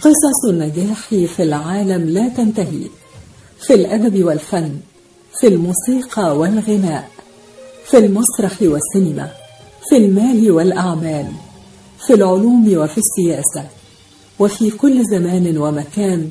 قصص النجاح في العالم لا تنتهي. في الأدب والفن في الموسيقى والغناء في المسرح والسينما في المال والأعمال في العلوم وفي السياسة وفي كل زمان ومكان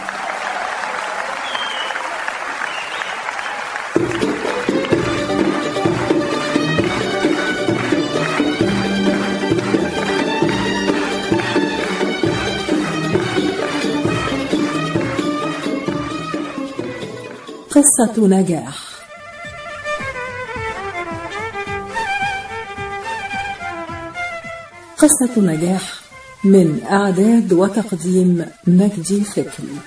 قصة نجاح. قصة نجاح من إعداد وتقديم مجدي فكري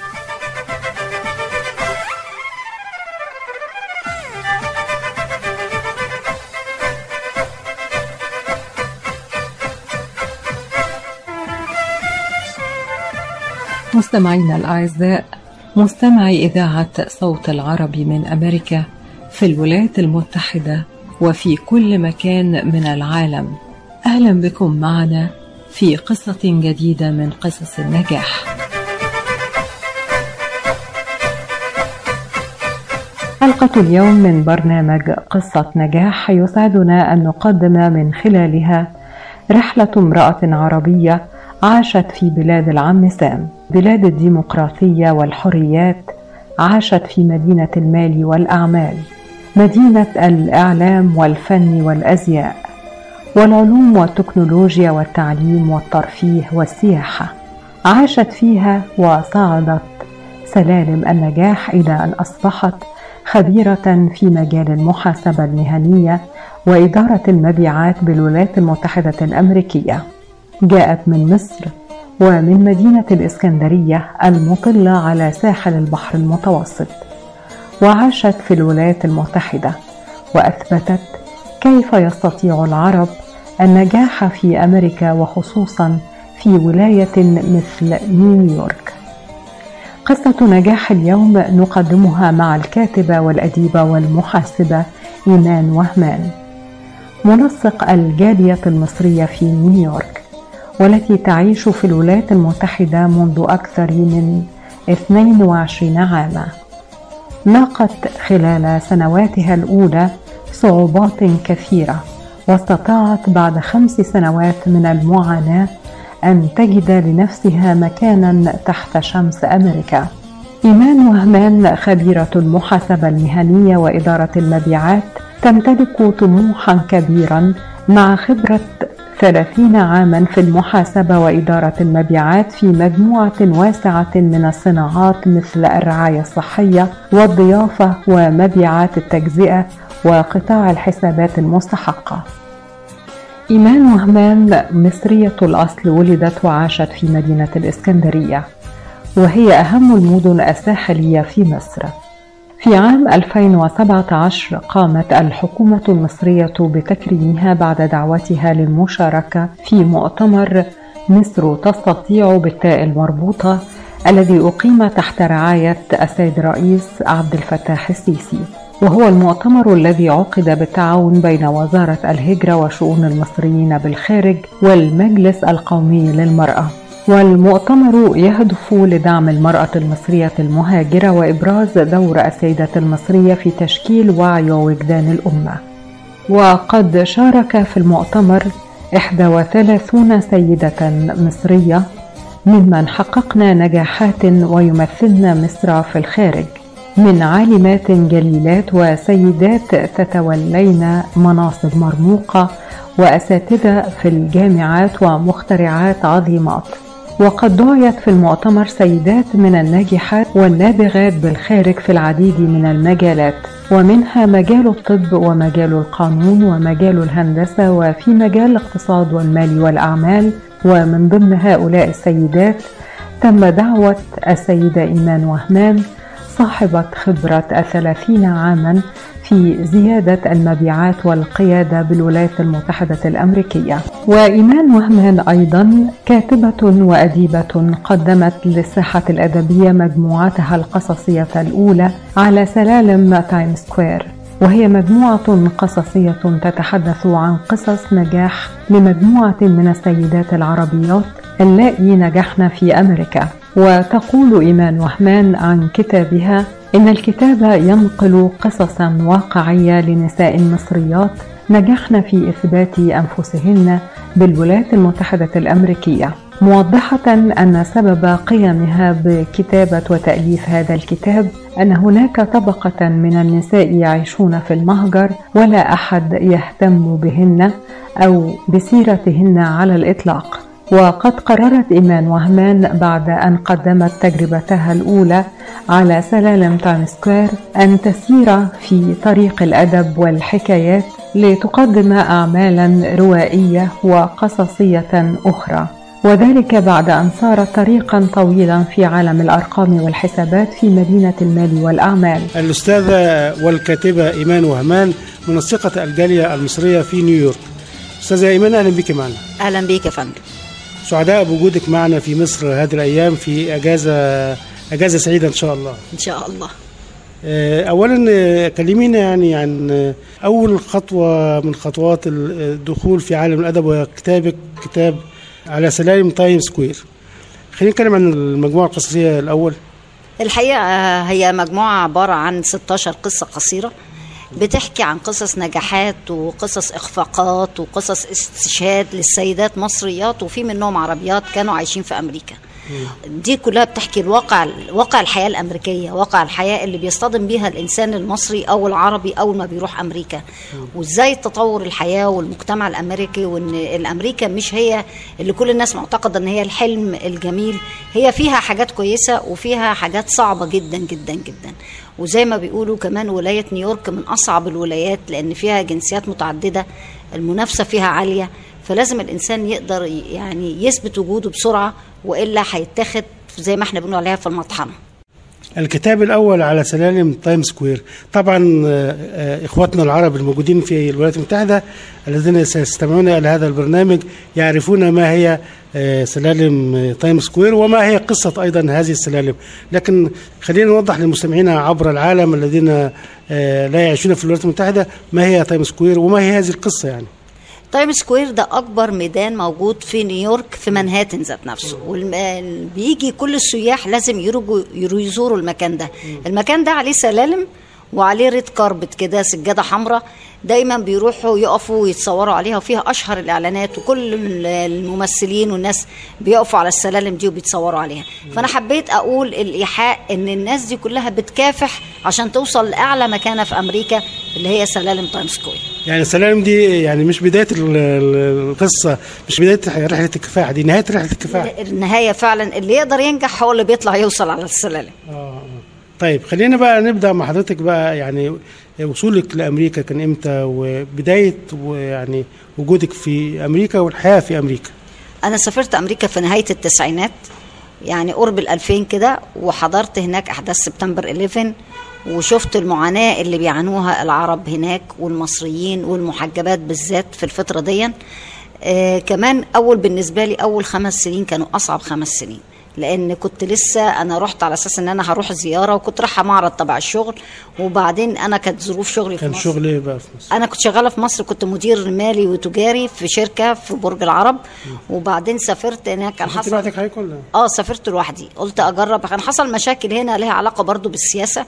مستمعينا الأعزاء مستمعي إذاعة صوت العربي من أمريكا في الولايات المتحدة وفي كل مكان من العالم أهلا بكم معنا في قصة جديدة من قصص النجاح. حلقة اليوم من برنامج قصة نجاح يسعدنا أن نقدم من خلالها رحلة امرأة عربية عاشت في بلاد العم سام، بلاد الديمقراطية والحريات، عاشت في مدينة المال والأعمال، مدينة الإعلام والفن والأزياء، والعلوم والتكنولوجيا والتعليم والترفيه والسياحة. عاشت فيها وصعدت سلالم النجاح إلى أن أصبحت خبيرة في مجال المحاسبة المهنية وإدارة المبيعات بالولايات المتحدة الأمريكية. جاءت من مصر ومن مدينة الإسكندرية المطلة على ساحل البحر المتوسط وعاشت في الولايات المتحدة وأثبتت كيف يستطيع العرب النجاح في أمريكا وخصوصا في ولاية مثل نيويورك. قصة نجاح اليوم نقدمها مع الكاتبة والأديبة والمحاسبة إيمان وهمان منسق الجالية المصرية في نيويورك. والتي تعيش في الولايات المتحدة منذ أكثر من 22 عاما. لاقت خلال سنواتها الأولى صعوبات كثيرة واستطاعت بعد خمس سنوات من المعاناة أن تجد لنفسها مكانا تحت شمس أمريكا. إيمان وهمان خبيرة المحاسبة المهنية وإدارة المبيعات تمتلك طموحا كبيرا مع خبرة 30 عاما في المحاسبة وإدارة المبيعات في مجموعة واسعة من الصناعات مثل الرعاية الصحية والضيافة ومبيعات التجزئة وقطاع الحسابات المستحقة. إيمان وهمان مصرية الأصل ولدت وعاشت في مدينة الإسكندرية وهي أهم المدن الساحلية في مصر في عام 2017 قامت الحكومة المصرية بتكريمها بعد دعوتها للمشاركة في مؤتمر مصر تستطيع بالتاء المربوطة الذي أقيم تحت رعاية السيد الرئيس عبد الفتاح السيسي. وهو المؤتمر الذي عقد بالتعاون بين وزارة الهجرة وشؤون المصريين بالخارج والمجلس القومي للمرأة والمؤتمر يهدف لدعم المرأة المصرية المهاجرة وإبراز دور السيدة المصرية في تشكيل وعي ووجدان الأمة. وقد شارك في المؤتمر 31 سيدة مصرية ممن حققن نجاحات ويمثلن مصر في الخارج. من عالمات جليلات وسيدات تتولين مناصب مرموقة وأساتذة في الجامعات ومخترعات عظيمات. وقد دعيت في المؤتمر سيدات من الناجحات والنابغات بالخارج في العديد من المجالات ومنها مجال الطب ومجال القانون ومجال الهندسة وفي مجال الاقتصاد والمال والأعمال ومن ضمن هؤلاء السيدات تم دعوة السيدة إيمان وهمان صاحبة خبرة الثلاثين عاما في زيادة المبيعات والقيادة بالولايات المتحدة الأمريكية. وإيمان وهمان أيضا كاتبة وأديبة قدمت للساحة الأدبية مجموعاتها القصصية الأولى على سلالم Time Square. وهي مجموعة قصصية تتحدث عن قصص نجاح لمجموعة من السيدات العربيات اللائي نجحن في أمريكا. وتقول إيمان وهمان عن كتابها إن الكتاب ينقل قصصا واقعية لنساء مصريات نجحن في إثبات أنفسهن بالولايات المتحدة الأمريكية. موضحة أن سبب قيامها بكتابة وتأليف هذا الكتاب أن هناك طبقة من النساء يعيشون في المهجر ولا أحد يهتم بهن أو بسيرتهن على الإطلاق. وقد قررت إيمان وهمان بعد أن قدمت تجربتها الأولى على سلالم Time Square أن تسير في طريق الأدب والحكايات لتقدم أعمالا روائية وقصصية أخرى. وذلك بعد أن سارت طريقا طويلا في عالم الأرقام والحسابات في مدينة المال والأعمال. الأستاذة والكاتبة إيمان وهمان منسقة الجالية المصرية في نيويورك. أستاذة إيمان أهلا بك معنا. أهلا بك يا فندم. سعداء بوجودك معنا في مصر هذه الأيام في أجازة أجازة سعيدة إن شاء الله. إن شاء الله. أولا كلمينا يعني عن أول خطوة من خطوات الدخول في عالم الأدب وكتابك كتاب على سلالم Time Square. خلينا نتكلم عن المجموعة القصصية الأول. الحقيقة هي مجموعة عبارة عن 16 قصة قصيرة. بتحكي عن قصص نجاحات وقصص إخفاقات وقصص استشهاد للسيدات مصريات وفي منهم عربيات كانوا عايشين في أمريكا. دي كلها بتحكي الواقع واقع الحياة الأمريكية واقع الحياة اللي بيصطدم بيها الإنسان المصري أو العربي أول ما بيروح أمريكا. وإزاي تطور الحياة والمجتمع الأمريكي وإن الأمريكا مش هي اللي كل الناس معتقدة إن هي الحلم الجميل هي فيها حاجات كويسة وفيها حاجات صعبة جدا جدا جدا. وزي ما بيقولوا كمان ولاية نيويورك من أصعب الولايات لأن فيها جنسيات متعددة المنافسة فيها عالية فلازم الإنسان يقدر يعني يثبت وجوده بسرعة وإلا هيتاخد زي ما إحنا بنقول عليها في المطحنة. الكتاب الأول على سلالم تايم سكوير. طبعا إخواتنا العرب الموجودين في الولايات المتحدة الذين سيستمعون إلى هذا البرنامج يعرفون ما هي سلالم تايم سكوير وما هي قصة أيضا هذه السلالم. لكن خلينا نوضح للمستمعين عبر العالم الذين لا يعيشون في الولايات المتحدة ما هي تايم سكوير وما هي هذه القصة يعني. تايم سكوير ده أكبر ميدان موجود في نيويورك في منهاتن ذات نفسه. وبيجي كل السياح لازم يجوا يزوروا المكان ده. المكان ده عليه سلالم وعليه red carpet كده سجادة حمراء. دايما بيروحوا يقفوا ويتصوروا عليها وفيها أشهر الإعلانات وكل الممثلين والناس بيقفوا على السلالم دي وبيتصوروا عليها. فأنا حبيت أقول الإيحاء إن الناس دي كلها بتكافح عشان توصل لأعلى مكانة في أمريكا اللي هي سلالم تايم سكوير. يعني السلالم دي يعني مش بداية القصة مش بداية رحلة الكفاح دي نهاية رحلة الكفاح. النهاية فعلا اللي يقدر ينجح هو اللي بيطلع يوصل على السلالم. آه طيب خلينا بقى نبدأ مع حضرتك بقى يعني وصولك لأمريكا كان إمتى؟ وبداية ويعني وجودك في أمريكا والحياة في أمريكا. أنا سافرت أمريكا في نهاية التسعينات يعني قرب ال 2000 كده وحضرت هناك أحداث سبتمبر 11 وشفت المعاناة اللي بيعانوها العرب هناك والمصريين والمحجبات بالذات في الفترة دي آه كمان أول بالنسبة لي أول خمس سنين كانوا أصعب خمس سنين. لأن كنت لسه أنا رحت على أساس إن أنا هروح زيارة وكنت رايحة معرض تبع الشغل. وبعدين أنا كانت ظروف شغلي في كان مصر. شغل إيه بقى في مصر؟ أنا كنت شغالة في مصر كنت مدير مالي وتجاري في شركة في برج العرب. وبعدين سافرت هناك. كان حصل حضرتك ولا؟ آه سافرت لوحدي. قلت أجرب. كان حصل مشاكل هنا ليها علاقة برضو بالسياسة.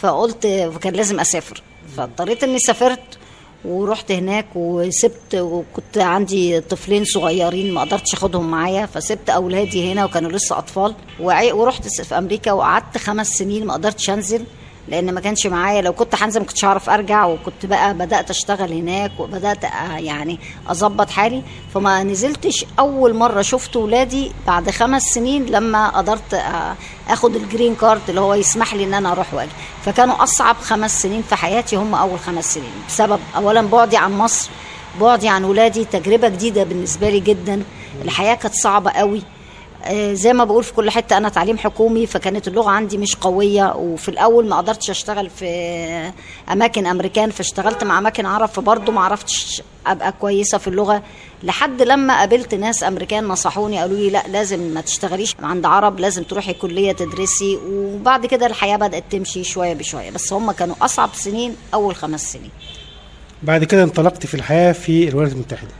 فقلت كان لازم أسافر. فاضطريت إني سافرت. ورحت هناك وسبت وكنت عندي طفلين صغيرين ما قدرتش اخدهم معايا فسبت اولادي هنا وكانوا لسه اطفال. ورحت في أمريكا وقعدت خمس سنين ما قدرتش انزل. لأن ما كانش معايا. لو كنت هنزل ما كنتش هعرف أرجع وكنت بقى بدأت أشتغل هناك وبدأت يعني أظبط حالي. فما نزلتش أول مرة شفت ولادي بعد خمس سنين لما قدرت آخد الجرين كارد اللي هو يسمح لي إن أنا أروح واجي فكانوا أصعب خمس سنين في حياتي هم أول خمس سنين. بسبب اولا بعدي عن مصر بعدي عن ولادي تجربة جديدة بالنسبة لي جدا. الحياة كانت صعبة قوي. زي ما بقول في كل حتة أنا تعليم حكومي فكانت اللغة عندي مش قوية وفي الأول ما قدرتش أشتغل في أماكن أمريكان فاشتغلت مع أماكن عرب فبرضه ما عرفتش أبقى كويسة في اللغة. لحد لما قابلت ناس أمريكان نصحوني قالوا لي لا لازم ما تشتغليش عند عرب لازم تروحي كلية تدرسي. وبعد كده الحياة بدأت تمشي شوية بشوية بس هم كانوا أصعب سنين أول خمس سنين. بعد كده انطلقت في الحياة في الولايات المتحدة.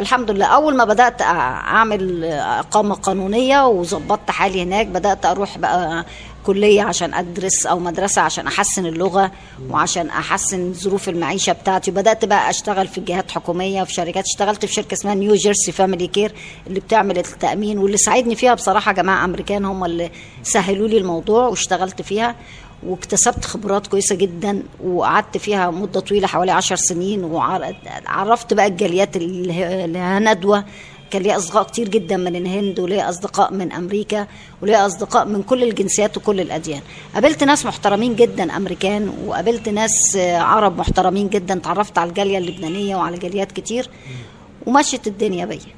الحمد لله. أول ما بدأت أعمل إقامة قانونية وظبطت حالي هناك بدأت أروح بقى كلية عشان أدرس أو مدرسة عشان أحسن اللغة وعشان أحسن ظروف المعيشة بتاعتي. وبدات بقى أشتغل في جهات حكومية في شركات. اشتغلت في شركة اسمها نيو جيرسي Family Care اللي بتعمل التأمين واللي ساعدني فيها بصراحة جماعة أمريكان هم اللي سهلوا لي الموضوع واشتغلت فيها. واكتسبت خبرات كويسة جدا وقعدت فيها مدة طويلة حوالي عشر سنين وعرفت بقى الجاليات اللي ندوه كان ليا أصدقاء كتير جدا من الهند وليا أصدقاء من أمريكا وليا أصدقاء من كل الجنسيات وكل الأديان. قابلت ناس محترمين جدا أمريكان وقابلت ناس عرب محترمين جدا. تعرفت على الجالية اللبنانية وعلى جاليات كتير. ومشت الدنيا بيا.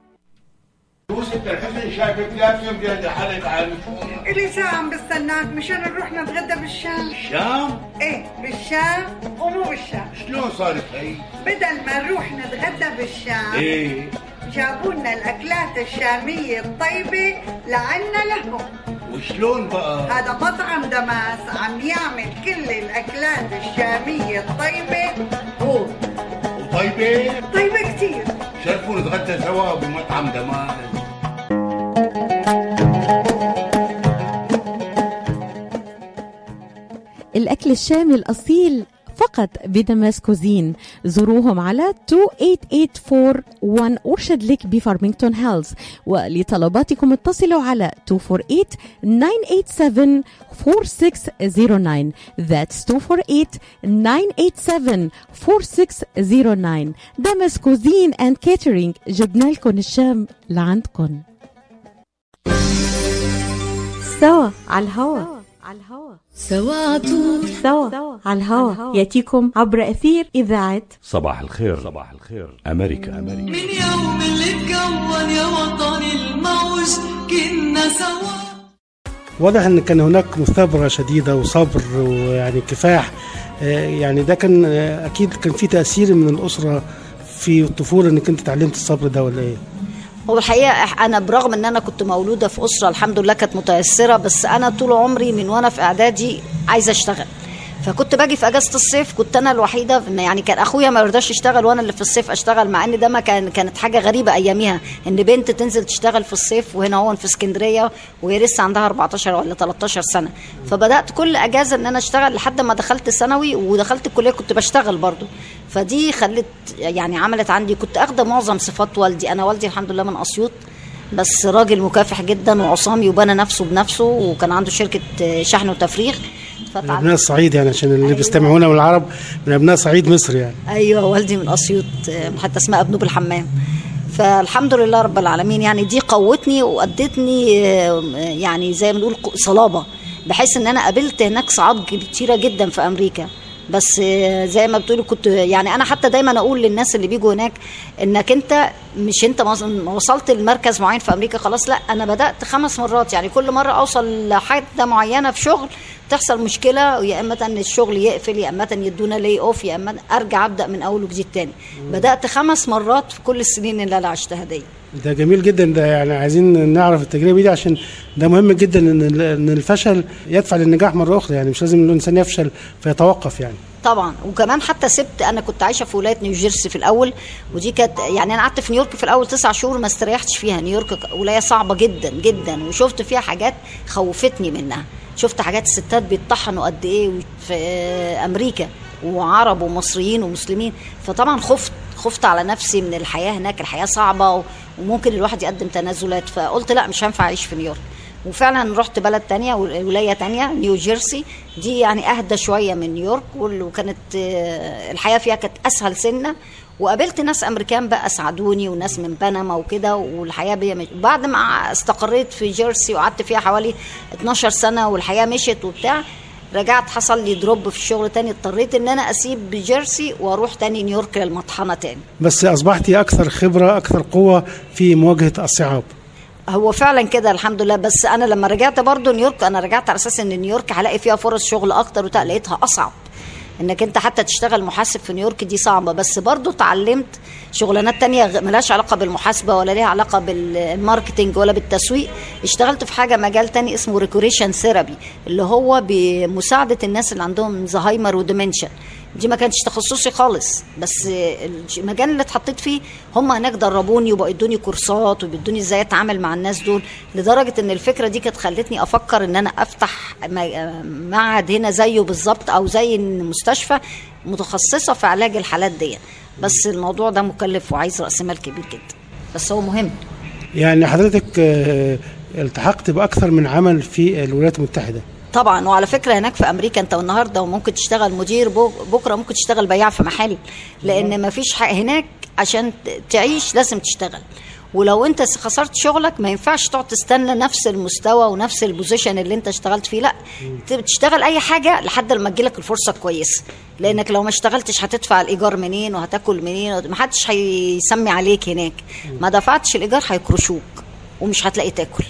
وست الحسن شايفك لابسه بيد حالك على إلي ساعة عم بستناك. مشان نروح نتغدى بالشام. الشام؟ إيه بالشام. ومو بالشام. شلون صارت هي؟ بدل ما نروح نتغدى بالشام إيه. جابوا لنا الأكلات الشامية الطيبة لعنا لهم. وشلون بقى؟ هذا مطعم دماس عم يعمل كل الأكلات الشامية الطيبة. هو وطيبة؟ طيبة كتير. شرفوا نتغدى سوا بمطعم دماس. الأكل الشامي الأصيل فقط بدمس كوزين زوروهم على 28841 Orchard Lake بفارمينغتون هيلز. ولطلباتكم اتصلوا على 248 987 4609 That's 248 987 دمس cuisine and catering جبنا لكم الشام لعندكم. سوا على الهوا. على الهوا سوا عطول سوا على الهوا يأتيكم عبر أثير إذاعة صباح الخير. صباح الخير. أمريكا. أمريكا. من يوم اللي اتكون يا وطني الموج كنا سوا. واضح إن كان هناك مثابرة شديدة وصبر ويعني كفاح. آه، يعني ده كان آه، أكيد كان في تأثير من الأسرة في الطفولة إنك أنت اتعلمت الصبر ده ولا إيه؟ هو الحقيقة أنا برغم إن أنا كنت مولودة في أسرة الحمد لله كانت متيسرة بس أنا طول عمري من وأنا في إعدادي عايزة أشتغل. فكنت باجي في اجازة الصيف كنت أنا الوحيدة يعني كان أخويا ما يرضاش يشتغل وأنا اللي في الصيف أشتغل مع إن ده ما كان كانت حاجة غريبة أياميها. إن بنت تنزل تشتغل في الصيف وهنا هون في اسكندرية وهي لسه عندها 14 ولا 13 سنة. فبدأت كل أجازة إن أنا أشتغل لحد ما دخلت ثانوي ودخلت الكلية كنت بشتغل برضو فدي خلت يعني عملت عندي كنت اخده معظم صفات والدي. أنا والدي الحمد لله من أسيوط بس راجل مكافح جدا وعصامي وبنى نفسه بنفسه وكان عنده شركة شحن وتفريغ. من أبناء الصعيد يعني عشان اللي بيستمعونا من العرب من أبناء صعيد مصر يعني. أيوه والدي من أسيوط حتى اسمها أبنوب الحمام. فالحمد لله رب العالمين يعني دي قوتني وأدتني يعني زي ما نقول ق- صلابة بحيث إن أنا قابلت هناك صعاب كتيرة جدا في أمريكا. بس زي ما بتقولوا كنت يعني أنا حتى دايما أقول للناس اللي بيجوا هناك إنك أنت مش أنت وصلت لمركز معين في أمريكا خلاص لأ أنا بدأت خمس مرات. يعني كل مرة أوصل لحته معينة في شغل تحصل مشكلة يا إما إن الشغل يقفل يا إما يدونا لي off يا إما أرجع أبدأ من أول وجديد تاني. بدأت خمس مرات في كل السنين اللي أنا عشتها دي. ده جميل جدا ده يعني عايزين نعرف التجربة دي عشان ده مهم جدا إن إن الفشل يدفع للنجاح مرة أخرى يعني مش لازم الإنسان يفشل فيتوقف يعني. طبعا. وكمان حتى سبت أنا كنت عايشة في ولاية نيوجيرسي في الأول ودي كانت يعني أنا قعدت في نيويورك في الأول تسع شهور ما استريحتش فيها. نيويورك ولاية صعبة جدا جدا. وشفت فيها حاجات خوفتني منها. شفت حاجات الستات بيطحنوا قد إيه في أمريكا وعرب ومصريين ومسلمين. فطبعا خفت خفت على نفسي من الحياة هناك الحياة صعبة وممكن الواحد يقدم تنازلات. فقلت لا مش هينفع أعيش في نيويورك. وفعلا رحت بلد تانية ولاية تانية نيو جيرسي. دي يعني أهدى شوية من نيويورك وكانت آه، الحياة فيها كانت أسهل سنة. وقابلت ناس أمريكان بقى ساعدوني وناس من بنما وكده والحياة بيا مش... بعد ما استقريت في جيرسي وقعدت فيها حوالي 12 سنة والحياة مشت وبتاع رجعت حصل لي drop في الشغل تاني اضطريت إن أنا أسيب جيرسي وأروح تاني نيويورك للمطحنة تاني. بس اصبحتي أكثر خبرة أكثر قوة في مواجهة الصعاب. هو فعلا كده الحمد لله بس أنا لما رجعت برضو نيويورك أنا رجعت على أساس إن نيويورك هلاقي فيها فرص شغل أكتر لقيتها أصعب. انك انت حتى تشتغل محاسب في نيويورك دي صعبة. بس برضو اتعلمت شغلانات تانية ملهاش علاقة بالمحاسبة ولا ليها علاقة بال marketing ولا بالتسويق. اشتغلت في حاجة مجال تاني اسمه recreation therapy اللي هو بمساعدة الناس اللي عندهم زهايمر و dementia. دي ما كانتش تخصصي خالص بس المجال اللي اتحطيت فيه هم هناك دربوني وبقوا يدوني كورسات وبيدوني إزاي اتعامل مع الناس دول لدرجة إن الفكرة دي كانت خلتني أفكر إن أنا أفتح معهد هنا زيه بالظبط أو زي المستشفى متخصصة في علاج الحالات دي. بس الموضوع ده مكلف وعايز رأس مال كبير جدا. بس هو مهم. يعني حضرتك آه، التحقت بأكثر من عمل في الولايات المتحدة. طبعا. وعلى فكرة هناك في أمريكا أنت النهارده ممكن تشتغل مدير بكرة ممكن تشتغل بياع في محل. لأن ما فيش حق هناك عشان تعيش لازم تشتغل. ولو أنت خسرت شغلك ما ينفعش تقعد تستنى نفس المستوى ونفس البوزيشن اللي أنت اشتغلت فيه. لأ تشتغل أي حاجة لحد لما تجيلك الفرصة كويسه لأنك لو ما اشتغلتش هتدفع الإيجار منين وهتاكل منين ما حدش هيسمي عليك هناك. ما دفعتش الإيجار هيكرشوك. ومش هتلاقي تاكل.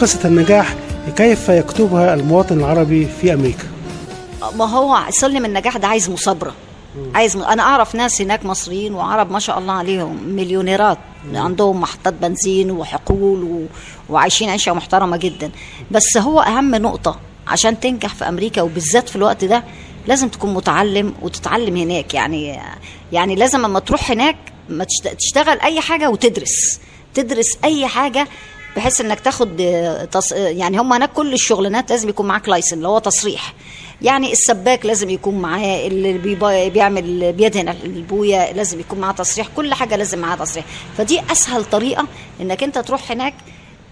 قصة النجاح كيف يكتبها المواطن العربي في أمريكا؟ ما هو سلم النجاح ده عايز مثابره عايز م... أنا أعرف ناس هناك مصريين وعرب ما شاء الله عليهم مليونيرات. عندهم محطات بنزين وحقول و... وعايشين عيشة محترمة جدا. بس هو أهم نقطة عشان تنجح في أمريكا وبالذات في الوقت ده لازم تكون متعلم وتتعلم هناك. يعني يعني لازم اما تروح هناك ما تشت... تشتغل أي حاجة وتدرس. تدرس أي حاجة بحيث إنك تاخد آه، تص... آه، يعني هم هناك كل الشغلانات لازم يكون معاك لايسن اللي هو تصريح. يعني السباك لازم يكون معاه اللي بيبا- بيعمل بيدهن البوية لازم يكون معاه تصريح كل حاجة لازم معاه تصريح. فدي أسهل طريقة إنك أنت تروح هناك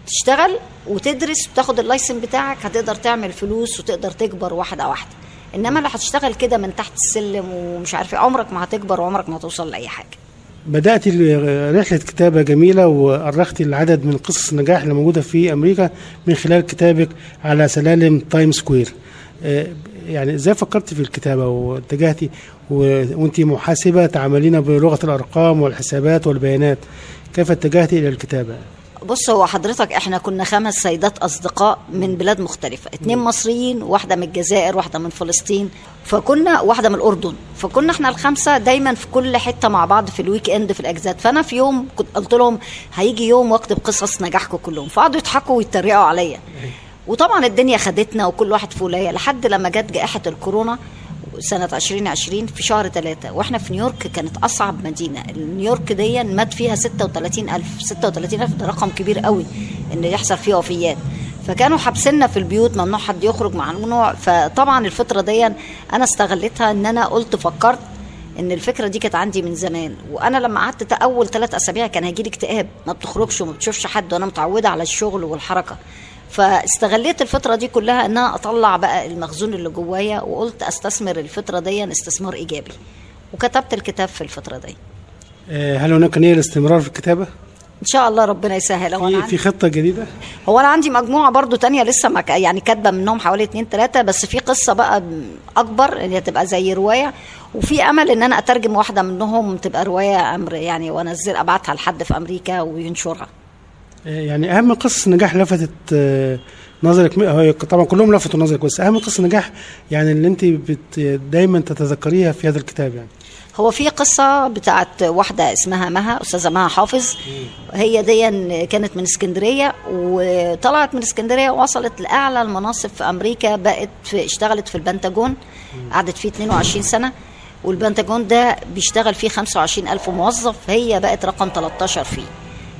تشتغل وتدرس وتاخد ال license بتاعك هتقدر تعمل فلوس وتقدر تكبر واحدة واحدة. إنما لو هتشتغل كده من تحت السلم ومش عارف إيه، عمرك ما هتكبر وعمرك ما هتوصل لأي حاجة. بدأت رحلة كتابة جميلة وأرخت العدد من قصص النجاح اللي موجودة في أمريكا من خلال كتابك على سلالم تايم سكوير آه، يعني إزاي فكرت في الكتابة واتجهتي وأنت محاسبة تعملين بلغة الأرقام والحسابات والبيانات كيف اتجهتي إلى الكتابة؟ بص هو حضرتك إحنا كنا خمس سيدات أصدقاء من بلاد مختلفة. اتنين مصريين واحدة من الجزائر واحدة من فلسطين. فكنا واحدة من الأردن. فكنا إحنا الخمسة دايما في كل حتة مع بعض في الويك إند في الأجازات. فأنا في يوم كنت قلت لهم هيجي يوم واكتب قصص نجاحكم كلهم. فقعدوا يضحكوا ويتريقوا عليا. وطبعا الدنيا خدتنا وكل واحد في ولاية لحد لما جت جائحة الكورونا. سنة 2020 في شهر ثلاثة وإحنا في نيويورك كانت أصعب مدينة. نيويورك دي مات فيها 36 ألف 36 ألف ده رقم كبير قوي إن يحصل فيه وفيات. فكانوا حابسيننا في البيوت ممنوع حد يخرج ممنوع فطبعا الفترة دي أنا استغلتها إن أنا قلت فكرت إن الفكرة دي كانت عندي من زمان. وأنا لما قعدت أول ثلاث أسابيع كان هيجي لي اكتئاب ما بتخرجش وما بتشوفش حد وأنا متعودة على الشغل والحركة. فاستغليت الفترة دي كلها إن أنا أطلع بقى المخزون اللي جوايا وقلت أستثمر الفترة دي استثمار إيجابي. وكتبت الكتاب في الفترة دي. آه، هل هناك نية للاستمرار في الكتابة؟ إن شاء الله ربنا يسهل. هو في, في خطة جديدة؟ هو أنا عندي مجموعة برضو تانية لسه ما يعني كاتبة منهم حوالي اتنين تلاتة بس في قصة بقى أكبر اللي هتبقى زي رواية. وفي أمل إن أنا أترجم واحدة منهم تبقى رواية أمر يعني وأنزل أبعتها لحد في أمريكا وينشرها. يعني أهم قصص نجاح لفتت آه، نظرك طبعا كلهم لفتوا نظرك بس أهم قصه نجاح يعني اللي أنت بت دايما تتذكريها في هذا الكتاب يعني. هو في قصة بتاعت واحدة اسمها مها أستاذة مها حافظ. هي دي كانت من اسكندرية وطلعت من اسكندرية وصلت لأعلى المناصب في أمريكا بقت في اشتغلت في البنتاجون. قعدت فيه 22 سنة والبنتاجون ده بيشتغل فيه 25 ألف موظف. هي بقت رقم 13 فيه.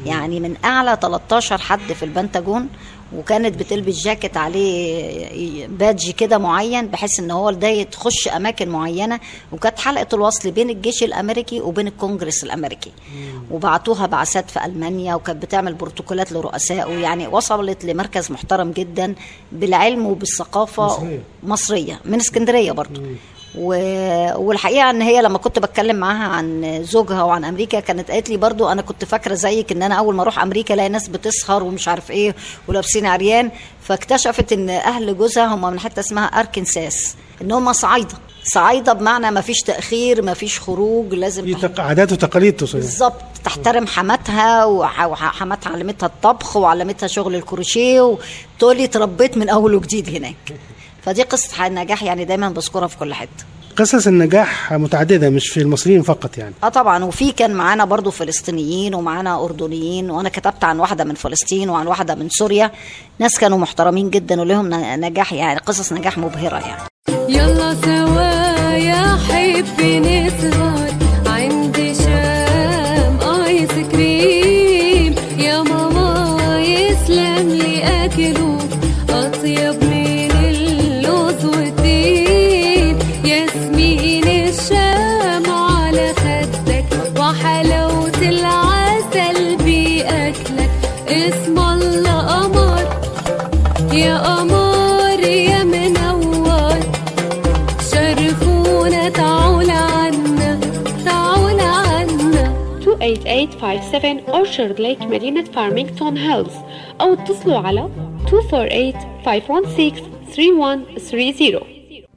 يعني من أعلى 13 حد في البنتاجون وكانت بتلبس جاكيت عليه بادج كده معين بحيث إن هو ده تخش أماكن معينة. وكانت حلقة الوصل بين الجيش الأمريكي وبين الكونجرس الأمريكي. وبعتوها بعثات في ألمانيا وكانت بتعمل بروتوكولات لرؤسائه يعني وصلت لمركز محترم جدا بالعلم وبالثقافة مصرية. مصرية من اسكندرية برضو. و... والحقيقة إن هي لما كنت بتكلم معاها عن زوجها وعن أمريكا كانت قالت لي برضو أنا كنت فاكرة زيك إن أنا أول ما أروح أمريكا ألاقي ناس بتسهر ومش عارف إيه ولابسين عريان فاكتشفت إن أهل جوزها هم من حتة اسمها أركنساس إن هم صعايدة صعايدة بمعنى ما فيش تأخير ما فيش خروج لازم في تح- تق- عادات وتقاليد تقصد يعني. بالظبط تحترم حماتها وح- وحماتها علمتها الطبخ وعلمتها شغل الكروشيه وتقول لي اتربيت من أول وجديد هناك فدي قصة النجاح يعني دايما بذكرها في كل حتة. قصص النجاح متعددة مش في المصريين فقط يعني. آه طبعا وفي كان معانا برضو فلسطينيين ومعانا أردنيين وأنا كتبت عن واحدة من فلسطين وعن واحدة من سوريا. ناس كانوا محترمين جدا ولهم ن- نجاح يعني قصص نجاح مبهرة يعني. يلا سوا يا حبي نسهر 28857 Orchard Lake مدينة فارمينغتون هيلز أو اتصلوا على 248-516-3130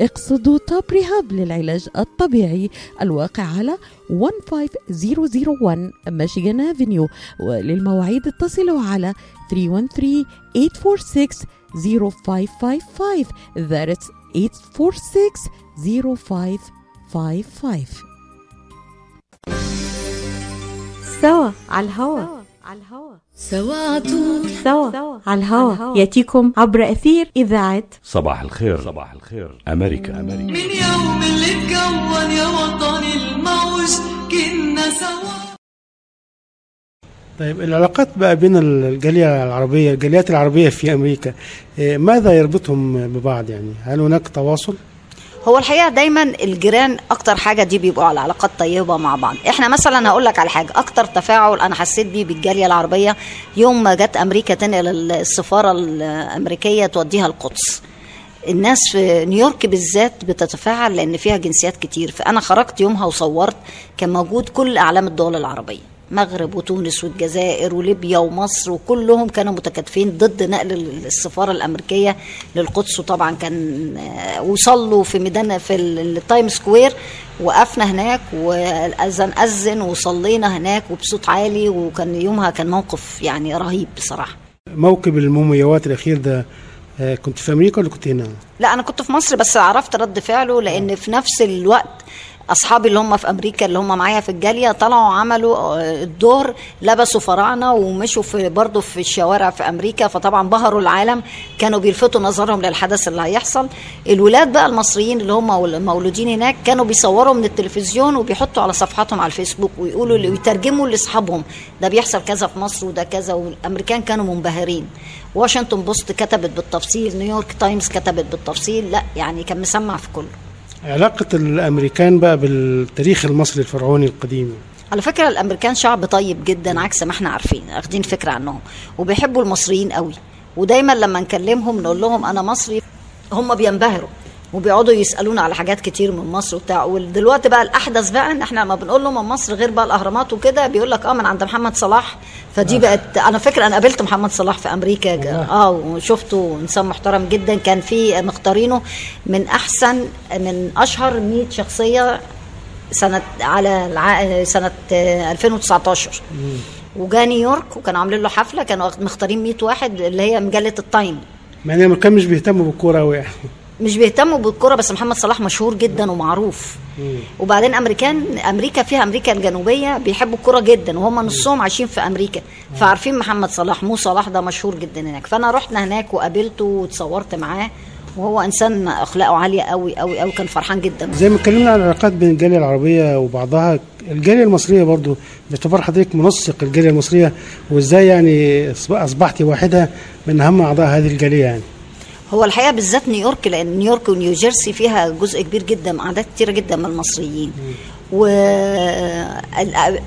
اقصدوا توب ريهاب للعلاج الطبيعي الواقع على 15001 ميشيغان افنيو وللمواعيد اتصلوا على 313 846 0555 That's 846 0555 سوا على الهوا. على الهوا. سوا. عطول سوا على الهوا. يأتيكم عبر أثير إذاعة صباح الخير. صباح الخير. أمريكا. أمريكا. من يوم اللي اتكون يا وطني الموج كنا سوا. طيب العلاقات بقى بين الجالية العربية الجاليات العربية في أمريكا إيه، ماذا يربطهم ببعض يعني؟ هل هناك تواصل؟ هو الحقيقة دايما الجيران أكتر حاجة دي بيبقوا على علاقات طيبة مع بعض. إحنا مثلا هقول لك على حاجة أكتر تفاعل أنا حسيت بيه بالجالية العربية يوم ما جت أمريكا تنقل السفارة الأمريكية توديها القدس. الناس في نيويورك بالذات بتتفاعل لأن فيها جنسيات كتير. فأنا خرجت يومها وصورت كان موجود كل أعلام الدول العربية. مغرب وتونس والجزائر وليبيا ومصر وكلهم كانوا متكاتفين ضد نقل السفارة الأمريكية للقدس وطبعا كان آه، وصلوا في ميدان في ال- التايم سكوير وقفنا هناك والأذان أذن وصلينا هناك وبصوت عالي وكان يومها كان موقف يعني رهيب بصراحة موكب المومياوات الأخير ده آه، كنت في أمريكا ولا كنت هنا؟ لا أنا كنت في مصر بس عرفت رد فعله لأن في نفس الوقت أصحابي اللي هم في أمريكا اللي هم معايا في الجالية طلعوا عملوا آه، الدور لبسوا فراعنه ومشوا في برضه في الشوارع في أمريكا. فطبعا بهروا العالم كانوا بيلفتوا نظرهم للحدث اللي هيحصل. الولاد بقى المصريين اللي هم مولودين هناك كانوا بيصوروا من التلفزيون وبيحطوا على صفحاتهم على الفيسبوك ويقولوا ويترجموا لأصحابهم. ده بيحصل كذا في مصر وده كذا والأمريكان كانوا منبهرين. واشنطن بوست كتبت بالتفصيل نيويورك تايمز كتبت بالتفصيل. لا يعني كان مسمع في كله. علاقة الأمريكان بقى بالتاريخ المصري الفرعوني القديم. على فكرة الأمريكان شعب طيب جدا عكس ما إحنا عارفين واخدين فكرة عنهم وبيحبوا المصريين قوي. ودايما لما نكلمهم نقول لهم أنا مصري هم بينبهروا. وبيقعدوا يسألونا على حاجات كتير من مصر وبتاع. ودلوقتي بقى الأحدث بقى إن إحنا لما بنقول لهم من مصر غير بقى الأهرامات وكده بيقول لك آه من عند محمد صلاح. فدي بقت أنا فاكره أنا قابلت محمد صلاح في أمريكا. آه وشفته إنسان محترم جدا. كان في مختارينه من أحسن من أشهر 100 شخصية سنة على الع... سنة آه، 2019 وجا نيويورك وكانوا عاملين له حفلة كانوا مختارين 100 واحد اللي هي مجلة التايم. إن الامريكان مش بيهتموا بالكورة قوي يعني. مش بيهتموا بالكرة بس محمد صلاح مشهور جدا ومعروف. وبعدين أمريكان أمريكا فيها أمريكا الجنوبية بيحبوا الكرة جدا وهم نصهم عايشين في أمريكا. فعارفين محمد صلاح مو صلاح ده مشهور جدا هناك. فأنا رحنا هناك وقابلته وتصورت معاه وهو إنسان أخلاقه عالية قوي قوي قوي كان فرحان جدا. زي ما اتكلمنا عن العلاقات بين الجالية العربية وبعضها الجالية المصرية برضو باعتبار حضرتك منسق الجالية المصرية وإزاي يعني اصبحتي واحدة من أهم أعضاء هذه الجالية يعني. هو الحقيقة بالذات نيويورك لأن نيويورك ونيوجيرسي فيها جزء كبير جدا أعداد كتيرة جدا من المصريين.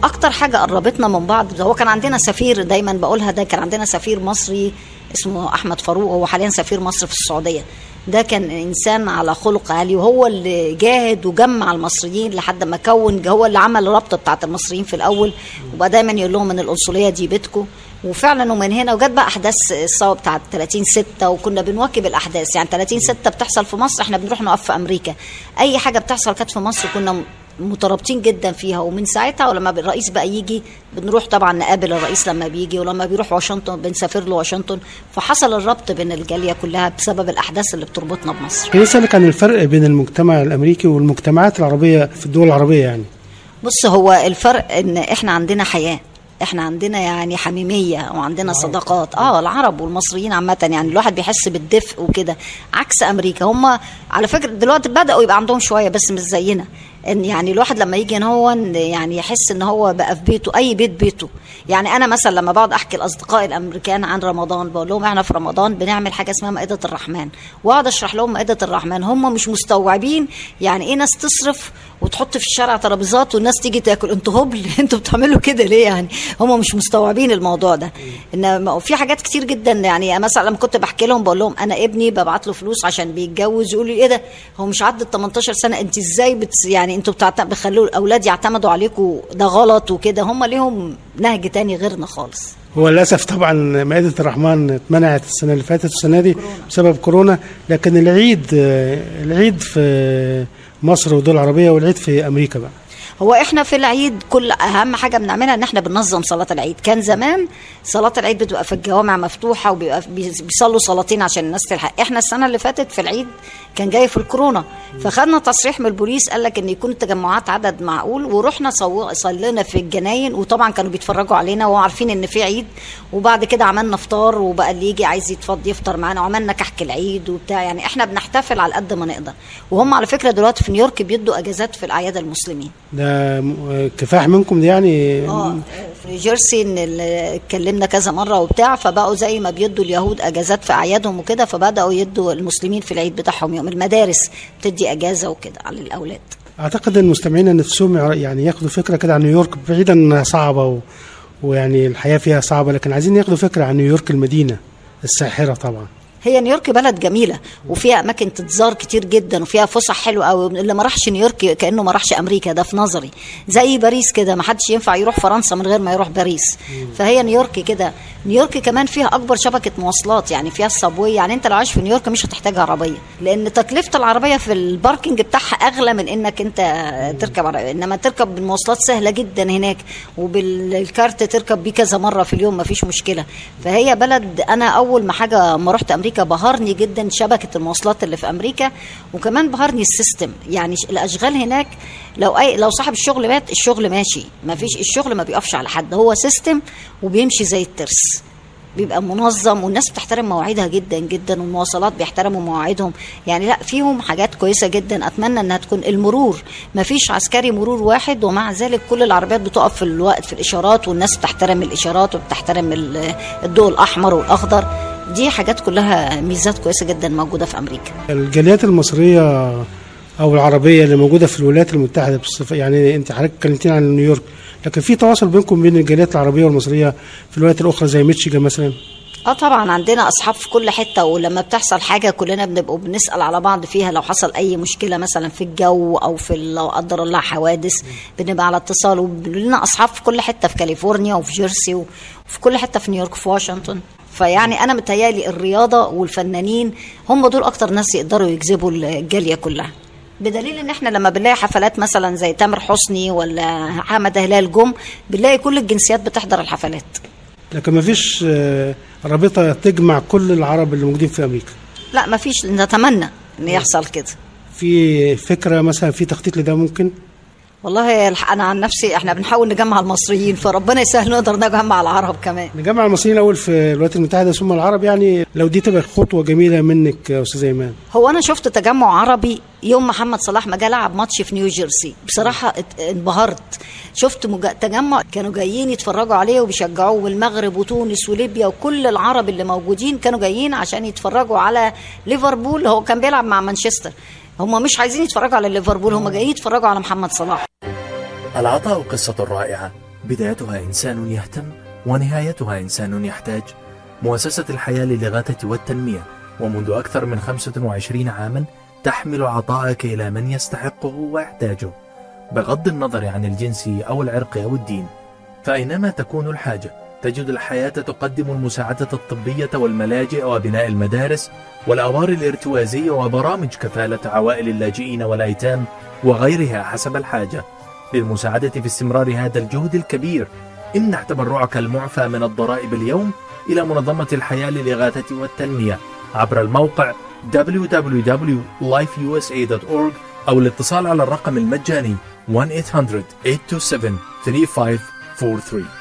وأكتر حاجة قربتنا من بعض هو كان عندنا سفير دايما بقولها ده كان عندنا سفير مصري اسمه أحمد فاروق هو حاليا سفير مصر في السعودية. ده كان إنسان على خلق عالي وهو اللي جاهد وجمع المصريين لحد ما كون هو اللي عمل الرابطه بتاعت المصريين في الأول. وبقى دايما يقول لهم ان القنصليه دي بيتكم وفعلا ومن هنا وجت بقى أحداث الثوره بتاعت 30 6 وكنا بنواكب الأحداث. يعني 30 6 بتحصل في مصر إحنا بنروح نقف في أمريكا. أي حاجة بتحصل كانت في مصر كنا مترابطين جدا فيها ومن ساعتها ولما الرئيس بقى يجي بنروح طبعا نقابل الرئيس لما بيجي ولما بيروح واشنطن بنسافر له واشنطن. فحصل الربط بين الجالية كلها بسبب الأحداث اللي بتربطنا بمصر. كان اسالك عن الفرق بين المجتمع الأمريكي والمجتمعات العربية في الدول العربية يعني؟ بص هو الفرق إن إحنا عندنا حياة. إحنا عندنا يعني حميمية وعندنا صداقات. آه العرب والمصريين عامة يعني الواحد بيحس بالدفء وكده. عكس أمريكا هم على فكرة دلوقتي بدأوا يبقى عندهم شوية بس مش زينا. إن يعني الواحد لما يجي إن هو يعني يحس إن هو بقى في بيته أي بيت بيته. يعني أنا مثلا لما بقعد أحكي لأصدقائي الأمريكان عن رمضان بقول لهم إحنا في رمضان بنعمل حاجة اسمها مائدة الرحمن. وأقعد أشرح لهم مائدة الرحمن. هم مش مستوعبين يعني إيه ناس تصرف وتحط في الشارع ترابيزات والناس تيجي تاكل. أنتوا هبل أنتوا بتعملوا كده ليه يعني؟ هم مش مستوعبين الموضوع ده. إن في حاجات كتير جدا. يعني مثلا لما كنت بحكي لهم بقول لهم أنا ابني ببعت له فلوس عشان بيتجوز يقولوا لي إيه ده؟ هو مش عدى 18 سنة أنت إزاي بت يعني أنتوا بتعت... بتخلوا الاولاد يعتمدوا عليكم ده غلط وكده هم ليهم نهج تاني غيرنا خالص. هو للأسف طبعا مائده الرحمن اتمنعت السنة اللي فاتت والسنة دي بسبب كورونا لكن العيد العيد في مصر والدول العربية والعيد في أمريكا بقى. هو إحنا في العيد كل أهم حاجة بنعملها إن إحنا بننظم صلاة العيد. كان زمان صلاة العيد بتبقى في الجوامع مفتوحة وبيبقى بي- بيصلوا صلاتين عشان الناس تلحق. إحنا السنة اللي فاتت في العيد كان جاي في الكورونا. فخدنا تصريح من البوليس قال لك إن يكون التجمعات عدد معقول ورحنا صلينا في الجناين وطبعا كانوا بيتفرجوا علينا وعارفين إن في عيد. وبعد كده عملنا فطار وبقى اللي يجي عايز يتفضل يفطر معانا وعملنا كحك العيد وبتاع. يعني إحنا بنحتفل على قد ما نقدر. وهم على فكرة دلوقتي في نيويورك بيدوا أجازات في الأعياد المسلمين. ده كفاح منكم دي يعني؟ آه في نيوجيرسي اتكلمنا كذا مرة وبتاع فبقوا زي ما بيدوا اليهود أجازات في أعيادهم وكده فبدأوا يدوا المسلمين في العيد بتاعهم يوم المدارس بتدي أجازة وكده على الأولاد. أعتقد إن مستمعينا نفسهم يع- يعني ياخدوا فكرة كده عن نيويورك بعيدا إنها صعبة و... ويعني الحياة فيها صعبة لكن عايزين ياخدوا فكرة عن نيويورك المدينة الساحرة طبعا. هي نيويورك بلد جميلة وفيها أماكن تتزار كتير جدا وفيها فسح حلوة قوي اللي ما راحش نيويورك كأنه ما راحش أمريكا ده في نظري. زي باريس كده ما حدش ينفع يروح فرنسا من غير ما يروح باريس. فهي نيويورك كده. نيويورك كمان فيها أكبر شبكة مواصلات يعني فيها ال subway يعني أنت لو عايش في نيويورك مش هتحتاج عربية. لأن تكلفة العربية في ال parking بتاعها أغلى من إنك أنت تركب عربية إنما تركب بالمواصلات سهلة جدا هناك وبالكارت تركب بيه كذا مرة في اليوم ما فيش مشكلة. فهي بلد أنا أول ما حاجة ما رحت أمريكا أمريكا بهرني جدا شبكة المواصلات اللي في أمريكا وكمان بهرني ال system. يعني الأشغال هناك لو اي لو صاحب الشغل مات الشغل ماشي. ما فيش الشغل ما بيقفش على حد. هو system وبيمشي زي الترس. بيبقى منظم والناس بتحترم مواعيدها جدا جدا والمواصلات بيحترموا مواعيدهم. يعني لأ فيهم حاجات كويسة جدا. أتمنى إنها تكون المرور. ما فيش عسكري مرور واحد ومع ذلك كل العربيات بتقف في الوقت في الإشارات والناس بتحترم الإشارات وبتحترم ال- الضوء الأحمر والأخضر. دي حاجات كلها ميزات كويسة جدا موجودة في أمريكا. الجاليات المصرية أو العربية اللي موجودة في الولايات المتحدة بصفه يعني أنت حضرتك اتكلمتين عن نيويورك لكن في تواصل بينكم بين الجاليات العربية والمصرية في الولايات الأخرى زي ميتشيجان مثلا؟ آه طبعا عندنا أصحاب في كل حتة ولما بتحصل حاجة كلنا بنبقوا بنسأل على بعض فيها. لو حصل أي مشكلة مثلا في الجو أو في لو قدر الله حوادث بنبقى على اتصال. ولنا أصحاب في كل حتة في كاليفورنيا وفي جيرسي وفي كل حتة في نيويورك في واشنطن. فيعني أنا متهيألي الرياضة والفنانين هم دول أكتر ناس يقدروا يجذبوا الجالية كلها. بدليل إن إحنا لما بنلاقي حفلات مثلا زي تامر حسني ولا حمد هلال جم بنلاقي كل الجنسيات بتحضر الحفلات. لكن ما فيش آه، رابطة تجمع كل العرب اللي موجودين في أمريكا. لا ما فيش. نتمنى إن يحصل كده. في فكرة مثلا في تخطيط لده ممكن؟ والله أنا عن نفسي إحنا بنحاول نجمع المصريين فربنا يسهل نقدر نجمع العرب كمان. نجمع المصريين الأول في الولايات المتحدة ثم العرب يعني لو دي تبقى خطوة جميلة منك يا استاذه أيمان. هو أنا شفت تجمع عربي يوم محمد صلاح ما جه لعب ماتش في نيو جيرسي بصراحه انبهرت. شفت مج... تجمع كانوا جايين يتفرجوا عليه وبيشجعوه والمغرب وتونس وليبيا وكل العرب اللي موجودين كانوا جايين عشان يتفرجوا على ليفربول. هو كان بيلعب مع مانشستر. هم مش عايزين يتفرجوا على ليفربول هم جايين يتفرجوا على محمد صلاح. العطاء قصة رائعة. بدايتها إنسان يهتم ونهايتها إنسان يحتاج. مؤسسة الحياة للإغاثة والتنمية. ومنذ أكثر من 25 عاما تحمل عطاءك إلى من يستحقه ويحتاجه. بغض النظر عن الجنس أو العرق أو الدين فأينما تكون الحاجة تجد الحياة تقدم المساعدة الطبية والملاجئ وبناء المدارس والأوار الارتوازية وبرامج كفالة عوائل اللاجئين والأيتام وغيرها حسب الحاجة. للمساعدة في استمرار هذا الجهد الكبير امنح تبرعك المعفى من الضرائب اليوم إلى منظمة الحياة للإغاثة والتنمية عبر الموقع www.lifeusa.org أو الاتصال على الرقم المجاني 1-800-827-3543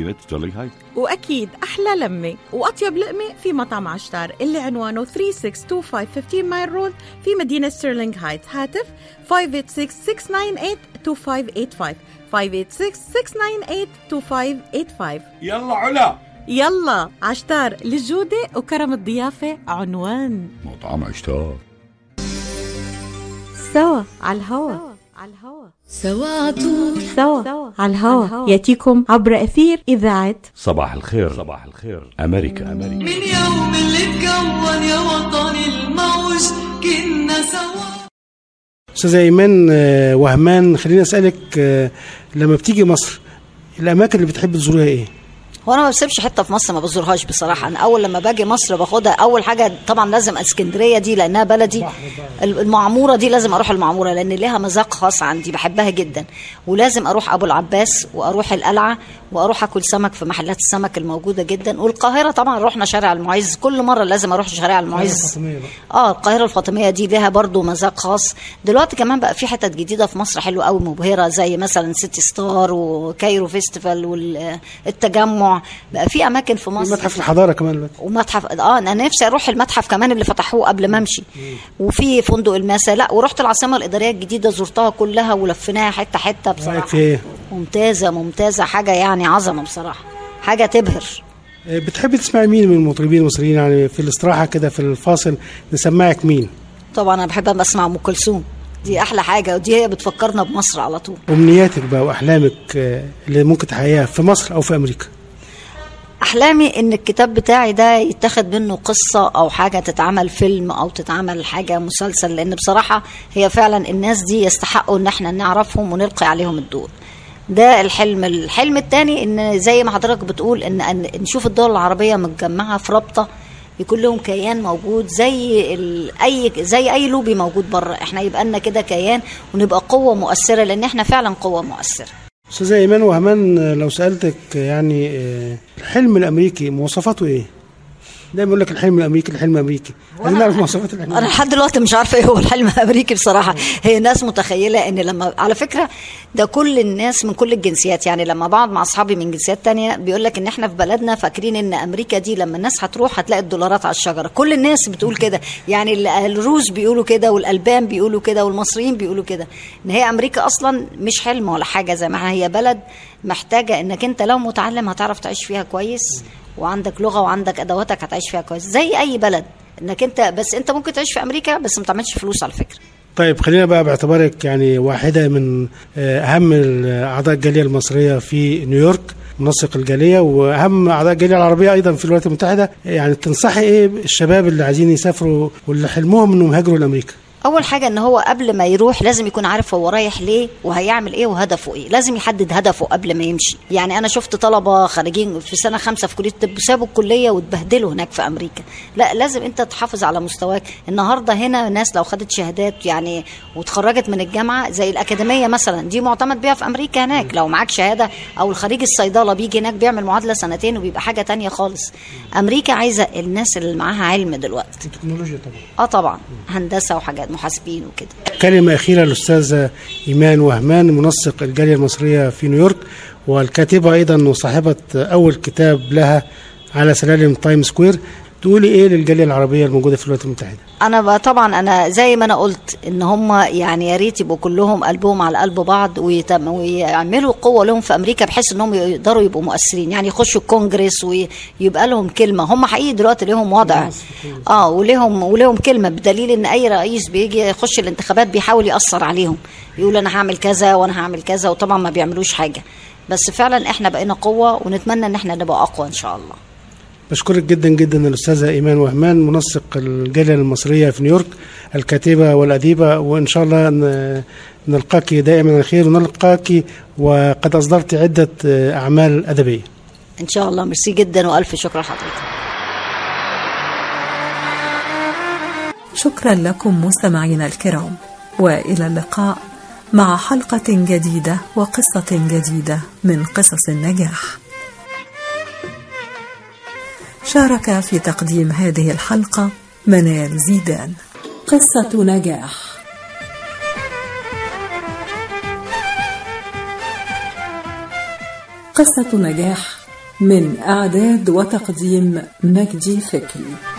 مدينة ستيرلينغ هايت. وأكيد أحلى لمة وأطيب لقمة في مطعم عشتار اللي عنوانه 3625 Mile Road في مدينة ستيرلينغ هايتس هاتف 586-698-2585 586-698-2585 يلا علا. يلا عشتار للجودة وكرم الضيافة عنوان. مطعم عشتار. سوا على الهوا. على الهوا. سوا. عطول سوا. على الهوا. يأتيكم عبر أثير إذاعة صباح الخير. صباح الخير. أمريكا. أمريكا. من يوم اللي اتكون يا وطني الموج كنا سوا. استاذه ايمان آه، وهمان خليني أسألك آه، لما بتيجي مصر الأماكن اللي بتحب تزورها إيه؟ هو أنا ما بسيبش حتة في مصر ما بزورهاش بصراحة. أنا أول لما باجي مصر باخدها أول حاجة طبعا لازم اسكندرية دي لأنها بلدي. المعمورة دي لازم أروح المعمورة لأن ليها مذاق خاص عندي بحبها جدا. ولازم أروح أبو العباس وأروح القلعة وأروح أكل سمك في محلات السمك الموجودة جدا. والقاهرة طبعا رحنا شارع المعز. كل مرة لازم أروح شارع المعز. آه القاهرة الفاطمية دي لها برضو مذاق خاص. دلوقتي كمان بقى في حتت جديدة في مصر حلوة قوي مبهرة زي مثلا سيتي ستار وكايرو فيستيفال والتجمع. بقى في أماكن في مصر متحف الحضارة كمان دلوقتي. ومتحف آه أنا نفسي أروح المتحف كمان اللي فتحوه قبل ما أمشي. وفي فندق الماسة. لا ورحت العاصمة الإدارية الجديدة زرتها كلها ولفيناها حتة حتة بصراحة. إيه؟ ممتازة ممتازة حاجة يعني عظمة بصراحة. حاجة تبهر. آه، بتحبي تسمعي مين من المطربين المصريين؟ يعني في الاستراحة كده في الفاصل نسمعك مين؟ طبعا أنا بحب أسمع أم كلثوم. دي أحلى حاجة ودي هي بتفكرنا بمصر على طول. أمنياتك بقى وأحلامك آه، اللي ممكن تحققيها في مصر أو في أمريكا؟ أحلامي إن الكتاب بتاعي ده يتاخد منه قصة أو حاجة تتعمل فيلم أو تتعمل حاجة مسلسل لأن بصراحة هي فعلا الناس دي يستحقوا إن إحنا نعرفهم ونلقي عليهم الضوء ده الحلم الحلم الثاني إن زي ما حضرتك بتقول إن, نشوف الدول العربية متجمعة في رابطة يكون لهم كيان موجود زي. أي زي أي لوبي موجود بره إحنا يبقى لنا كده كيان ونبقى قوة مؤثرة لأن إحنا فعلا قوة مؤثرة استاذه إيمان وهمان لو سألتك يعني آه، الحلم الأمريكي مواصفاته إيه؟ دايما يقول لك الحلم الأمريكي الحلم الأمريكي. عايزين نعرف مواصفات الحلم أنا لحد دلوقتي مش عارفة إيه هو الحلم الأمريكي بصراحة. هي ناس متخيلة إن لما على فكرة ده كل الناس من كل الجنسيات. يعني لما بقعد مع أصحابي من جنسيات تانية بيقول لك إن إحنا في بلدنا فاكرين إن أمريكا دي لما الناس هتروح هتلاقي الدولارات على الشجرة. كل الناس بتقول كده. يعني ال- الروس بيقولوا كده والألبان بيقولوا كده والمصريين بيقولوا كده. إن هي أمريكا أصلا مش حلم ولا حاجة. زي ما هي بلد محتاجة إنك أنت لو متعلم هتعرف تعيش فيها كويس وعندك لغة وعندك أدواتك هتعيش فيها كويس. زي أي بلد إنك أنت بس أنت ممكن تعيش في أمريكا بس ما تعملش فلوس على فكرة. طيب خلينا بقى باعتبارك يعني واحدة من آه، أهم أعضاء الجالية المصرية في نيويورك منسق الجالية وأهم أعضاء الجالية العربية أيضا في الولايات المتحدة. يعني تنصحي إيه الشباب اللي عايزين يسافروا واللي حلمهم إنهم يهاجروا لأمريكا؟ أول حاجة إن هو قبل ما يروح لازم يكون عارف هو رايح ليه وهيعمل إيه وهدفه إيه. لازم يحدد هدفه قبل ما يمشي. يعني أنا شفت طلبة خارجين في سنة خمسة في كلية الطب سابوا الكلية واتبهدلوا هناك في أمريكا. لا لازم أنت تحافظ على مستواك. النهارده هنا ناس لو خدت شهادات يعني وتخرجت من الجامعة زي الأكاديمية مثلا دي معتمد بيها في أمريكا هناك. لو معاك شهادة أو الخريج الصيدلة بيجي هناك بيعمل معادلة سنتين وبيبقى حاجة تانية خالص. أمريكا عايزة الناس اللي معاها علم دلوقتي. التكنولوجيا طبعا. آه طبعا هندسة وحاجات. محاسبين وكده. كلمة أخيرة للأستاذة إيمان وهمان منسق الجالية المصرية في نيويورك والكاتبة أيضا وصاحبة أول كتاب لها على سلالم تايم سكوير. تقولي إيه للجالية العربية الموجودة في الولايات المتحدة؟ أنا طبعا أنا زي ما أنا قلت إن هم يعني يا ريت يبقوا كلهم قلبهم على قلب بعض ويعملوا قوة لهم في أمريكا بحيث انهم يقدروا يبقوا مؤثرين يعني يخشوا الكونجرس ويبقى لهم كلمة. هم حقيقي دلوقتي ليهم وضع. آه وليهم وليهم كلمة بدليل إن أي رئيس بيجي يخش الانتخابات بيحاول يأثر عليهم. يقول أنا هعمل كذا وأنا هعمل كذا وطبعا ما بيعملوش حاجة. بس فعلا إحنا بقينا قوة ونتمنى إن إحنا نبقى أقوى إن شاء الله. بشكرك جدا جدا الأستاذة إيمان وهمان منسق الجالية المصرية في نيويورك الكاتبة والأديبة وإن شاء الله نلقاك دائما على خير ونلقاك وقد أصدرت عدة أعمال أدبية. إن شاء الله. ميرسي جدا وألف شكر لحضرتك شكرا لكم مستمعينا الكرام وإلى اللقاء مع حلقة جديدة وقصة جديدة من قصص النجاح. شارك في تقديم هذه الحلقة منال زيدان. قصة نجاح. قصة نجاح من أعداد وتقديم مجدي فكري.